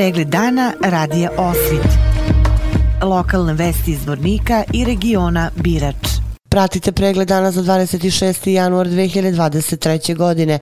Pregled dana radija Osvit. Lokalne vesti iz Vornika i regiona Birač. Pratite pregled dana za 26. januar 2023. godine.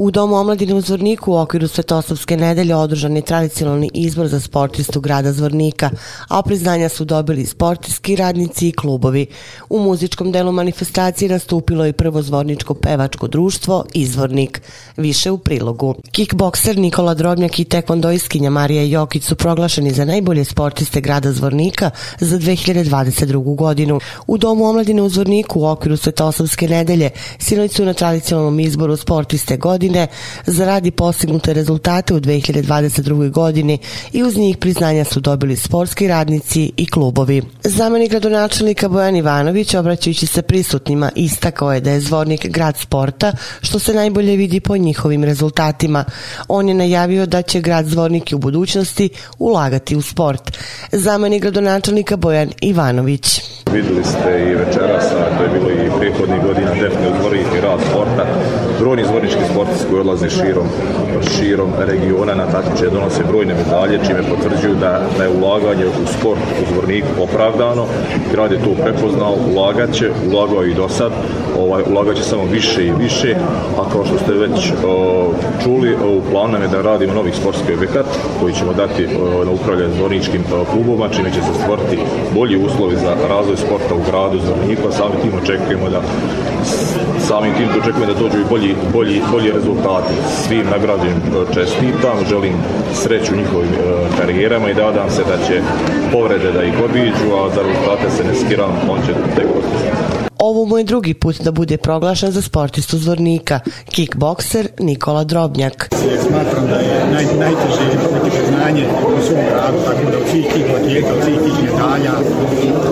U Domu omladine u Zvorniku u okviru Svetosavske nedelje održan je tradicionalni izbor za sportistu grada Zvornika, a priznanja su dobili sportijski radnici i klubovi. U muzičkom delu manifestacije nastupilo je prvo zvorničko pevačko društvo Izvornik. Više u prilogu. Kickbokser Nikola Drobnjak i tekvondoiskinja Marija Jokić su proglašeni za najbolje sportiste grada Zvornika za 2022. godinu. U Domu omladine u Zvorniku u okviru Svetosavske nedelje sinoć su na tradicionalnom izboru sportiste godine godine zaradi postignute rezultate u 2022. godini i uz njih priznanja su dobili sportski radnici i klubovi. Zamenik gradonačelnika Bojan Ivanović, obraćajući se prisutnima, istakao je da je Zvornik grad sporta, što se najbolje vidi po njihovim rezultatima. On je najavio da će grad Zvornik u budućnosti ulagati u sport. Zamenik gradonačelnika Bojan Ivanović. Videli ste i večeras, to je bilo i prihodnih godina, definitivno i rad sporta. Brojni zvornički sportisti koji odlaze širom, širom regiona na takmičenje donose brojne medalje, čime potvrđuju da, da je ulaganje u sport u Zvorniku opravdano. Grad je to prepoznao, ulagat će, ulagao i do sad, ovaj, ulagat će samo više i više, a kao što ste već o, čuli, u planu nam je da radimo novi sportski objekat koji ćemo dati o, na upravljanje zvorničkim klubovima, čime će se stvoriti bolji uslovi za razvoj sporta u gradu Zvorniku, a sami tim očekujemo da samim tim očekujemo da dođu i bolji, bolji, bolji rezultati. Svim nagrađenim e, čestitam, želim sreću njihovim e, karijerama i da nadam se da će povrede da ih obiđu, a za rezultate se ne skiram, on će tek Ovo mu je drugi put da bude proglašen za sportistu zvornika, kickbokser Nikola Drobnjak. Smatram da je naj, najteže dobiti priznanje u svom gradu, tako da od svih tih atleta, od svih tih medalja, da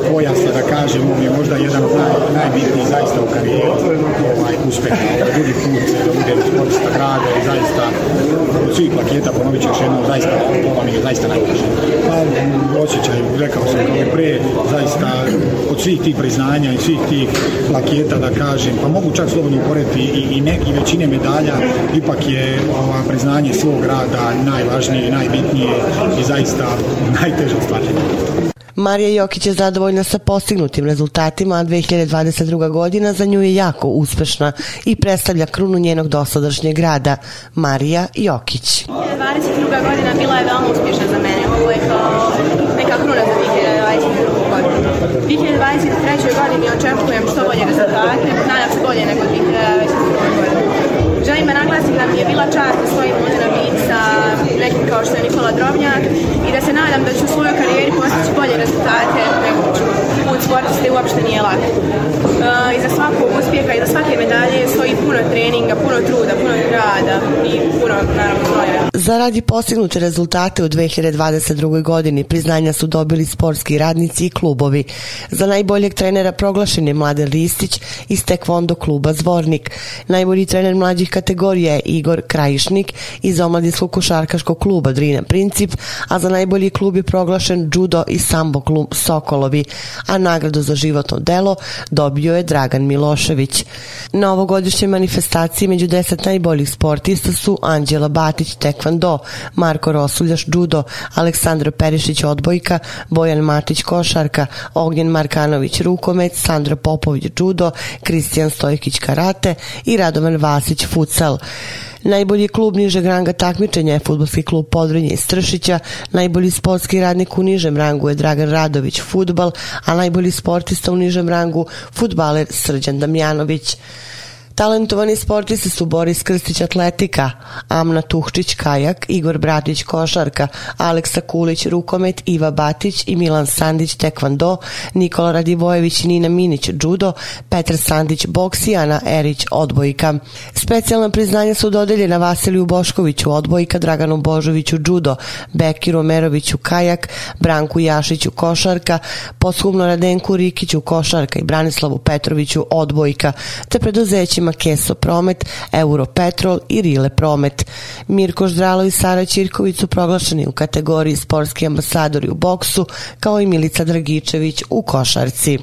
kažem, on je možda jedan od naj, najbitnijih zaista u karijeri ovaj, uspeh. Drugi put da bude sportista grada i zaista od svih plaketa, ponovit ću još jednom, zaista ova mi je zaista najteže. Pa osjećaj, rekao sam kao pre, zaista od svih tih priznanja i svih tih plaketa da kažem, pa mogu čak slobodno uporediti i, i neki većine medalja, ipak je ova, priznanje svog rada najvažnije i najbitnije i zaista najteže stvaranje. Marija Jokić je zadovoljna sa postignutim rezultatima, a 2022. godina za nju je jako uspešna i predstavlja krunu njenog dosadašnjeg grada. Marija Jokić. 2022. godina bila je veoma uspješna za mene. Ovo je kao neka kruna za 2022. godinu. 2023. godini očekujem što bolje rezultate, nadam se bolje nego 2022. godinu. Želim da naglasim da mi je bila čast da stojim ovdje na bit sa nekim kao što je Nikola Drobnjak i da se nadam da ću u svojoj karijeri postići da sua atividade i za puno treninga, puno truda, puno rada i puno, naravno, znoja. Zaradi postignute rezultate u 2022. godini priznanja su dobili sportski radnici i klubovi. Za najboljeg trenera proglašen je Mladen Ristić iz Tekvondo kluba Zvornik. Najbolji trener mlađih kategorija je Igor Krajišnik iz omladinskog košarkaškog kluba Drina Princip, a za najbolji klub je proglašen judo i sambo klub Sokolovi, a nagradu za životno delo dobio je Dragan Milošević. Na ovogodišnjoj manifestaciji među deset najboljih sportista su Anđela Batić Tekvando, Marko Rosuljaš judo, Aleksandro Perišić odbojka, Bojan Matić košarka, Ognjen Markanović rukomet, Sandro Popović judo, Kristijan Stojkić karate i Radovan Vasić futsal. Najbolji klub nižeg ranga takmičenja je futbolski klub Podrinje iz Stršića, najbolji sportski radnik u nižem rangu je Dragan Radović futbal, a najbolji sportista u nižem rangu futbaler Srđan Damjanović. Talentovani sportisti su Boris Krstić atletika, Amna Tuhčić kajak, Igor Bratić košarka, Aleksa Kulić rukomet, Iva Batić i Milan Sandić tekvando, Nikola Radivojević Nina Minić judo, Petar Sandić boks i Ana Erić odbojka. Specijalna priznanja su dodeljena Vasiliju Boškoviću odbojka, Draganu Božoviću judo, Bekiru Meroviću kajak, Branku Jašiću košarka, Poshumno Radenku Rikiću košarka i Branislavu Petroviću odbojka, te preduzećima firma Keso Promet, Europetrol i Rile Promet. Mirko Ždralo i Sara Ćirković su proglašeni u kategoriji sportski ambasadori u boksu, kao i Milica Dragičević u košarci.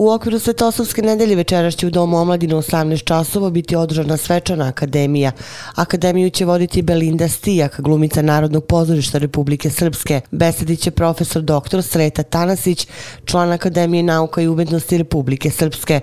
U okviru Svetosavske nedelje večeras će u Domu omladine u 18 časova biti održana svečana akademija. Akademiju će voditi Belinda Stijak, glumica Narodnog pozorišta Republike Srpske. Besedit će profesor dr. Sreta Tanasić, član Akademije nauka i umetnosti Republike Srpske.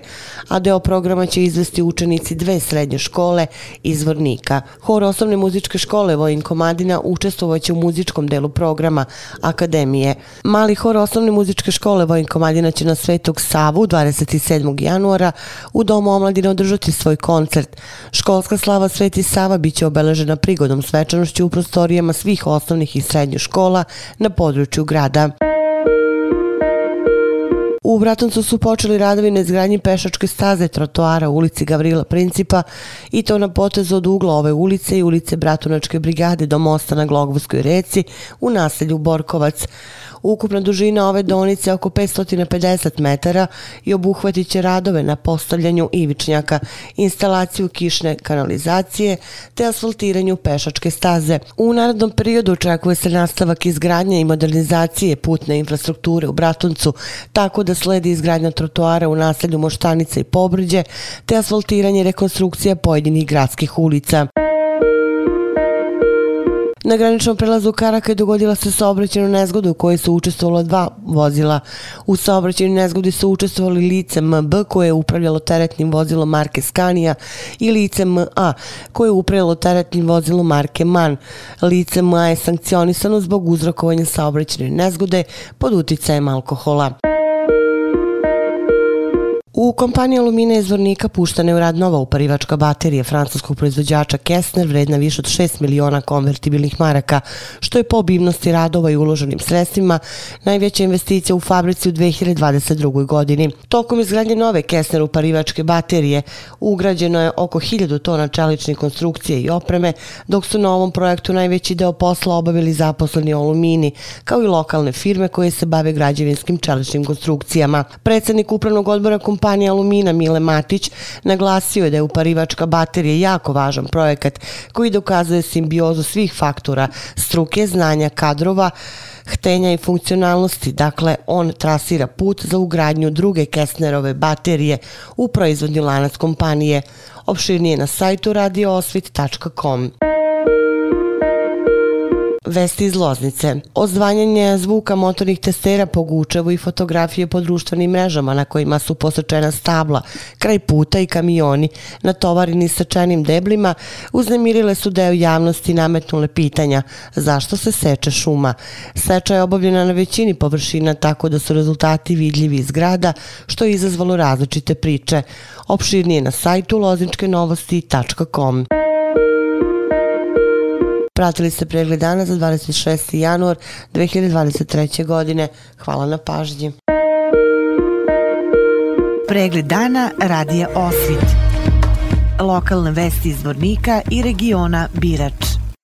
A deo programa će izvesti učenici dve srednje škole izvornika. Hor osnovne muzičke škole Vojin Komadina učestvovaće u muzičkom delu programa Akademije. Mali hor osnovne muzičke škole Vojin Komadina će na Svetog Savu 27. januara u Domu omladine održati svoj koncert. Školska slava Sveti Sava biće obeležena prigodom svečanošću u prostorijama svih osnovnih i srednjih škola na području grada. U Bratuncu su počeli radovi na izgradnji pešačke staze trotoara u ulici Gavrila Principa i to na potezu od ugla ove ulice i ulice Bratunačke brigade do mosta na Glogovskoj reci u naselju Borkovac. Ukupna dužina ove donice je oko 550 metara i obuhvatit će radove na postavljanju ivičnjaka, instalaciju kišne kanalizacije te asfaltiranju pešačke staze. U narodnom periodu očekuje se nastavak izgradnje i modernizacije putne infrastrukture u Bratuncu, tako da sledi izgradnja trotoara u naselju Moštanica i Pobrđe, te asfaltiranje i rekonstrukcija pojedinih gradskih ulica. Na graničnom prelazu Karaka je dogodila se saobraćenu nezgodu u kojoj su učestvovala dva vozila. U saobraćenju nezgodi su učestvovali lice MB koje je upravljalo teretnim vozilom marke Scania i lice MA koje je upravljalo teretnim vozilom marke MAN. Lice MA je sankcionisano zbog uzrokovanja saobraćene nezgode pod uticajem alkohola. U kompaniji Alumina iz Zvornika puštana je u rad nova uparivačka baterija francuskog proizvođača Kessner vredna više od 6 miliona konvertibilnih maraka, što je po obimnosti radova i uloženim sredstvima najveća investicija u fabrici u 2022. godini. Tokom izgradnje nove Kessner uparivačke baterije ugrađeno je oko 1000 tona čeličnih konstrukcije i opreme, dok su na ovom projektu najveći deo posla obavili zaposleni Alumini, kao i lokalne firme koje se bave građevinskim čeličnim konstrukcijama. Predsednik upravnog odbora kompanije kompanije Alumina Mile Matić naglasio je da je uparivačka baterija jako važan projekat koji dokazuje simbiozu svih faktora, struke, znanja, kadrova, htenja i funkcionalnosti, dakle on trasira put za ugradnju druge Kessnerove baterije u proizvodnju lanac kompanije. Opširnije na sajtu radioosvit.com. Vesti iz Loznice. Odzvanjanje zvuka motornih testera po Gučevu i fotografije po društvenim mrežama na kojima su posečena stabla, kraj puta i kamioni, natovareni sečenim deblima, uznemirile su deo javnosti nametnule pitanja zašto se seče šuma. Seča je obavljena na većini površina tako da su rezultati vidljivi iz grada, što je izazvalo različite priče. Opširnije na sajtu lozničkenovosti.com. Pratili ste pregled dana za 26. januar 2023. godine. Hvala na pažnji. Pregled dana radija Osvit. Lokalne vesti iz Vornika i regiona Birač.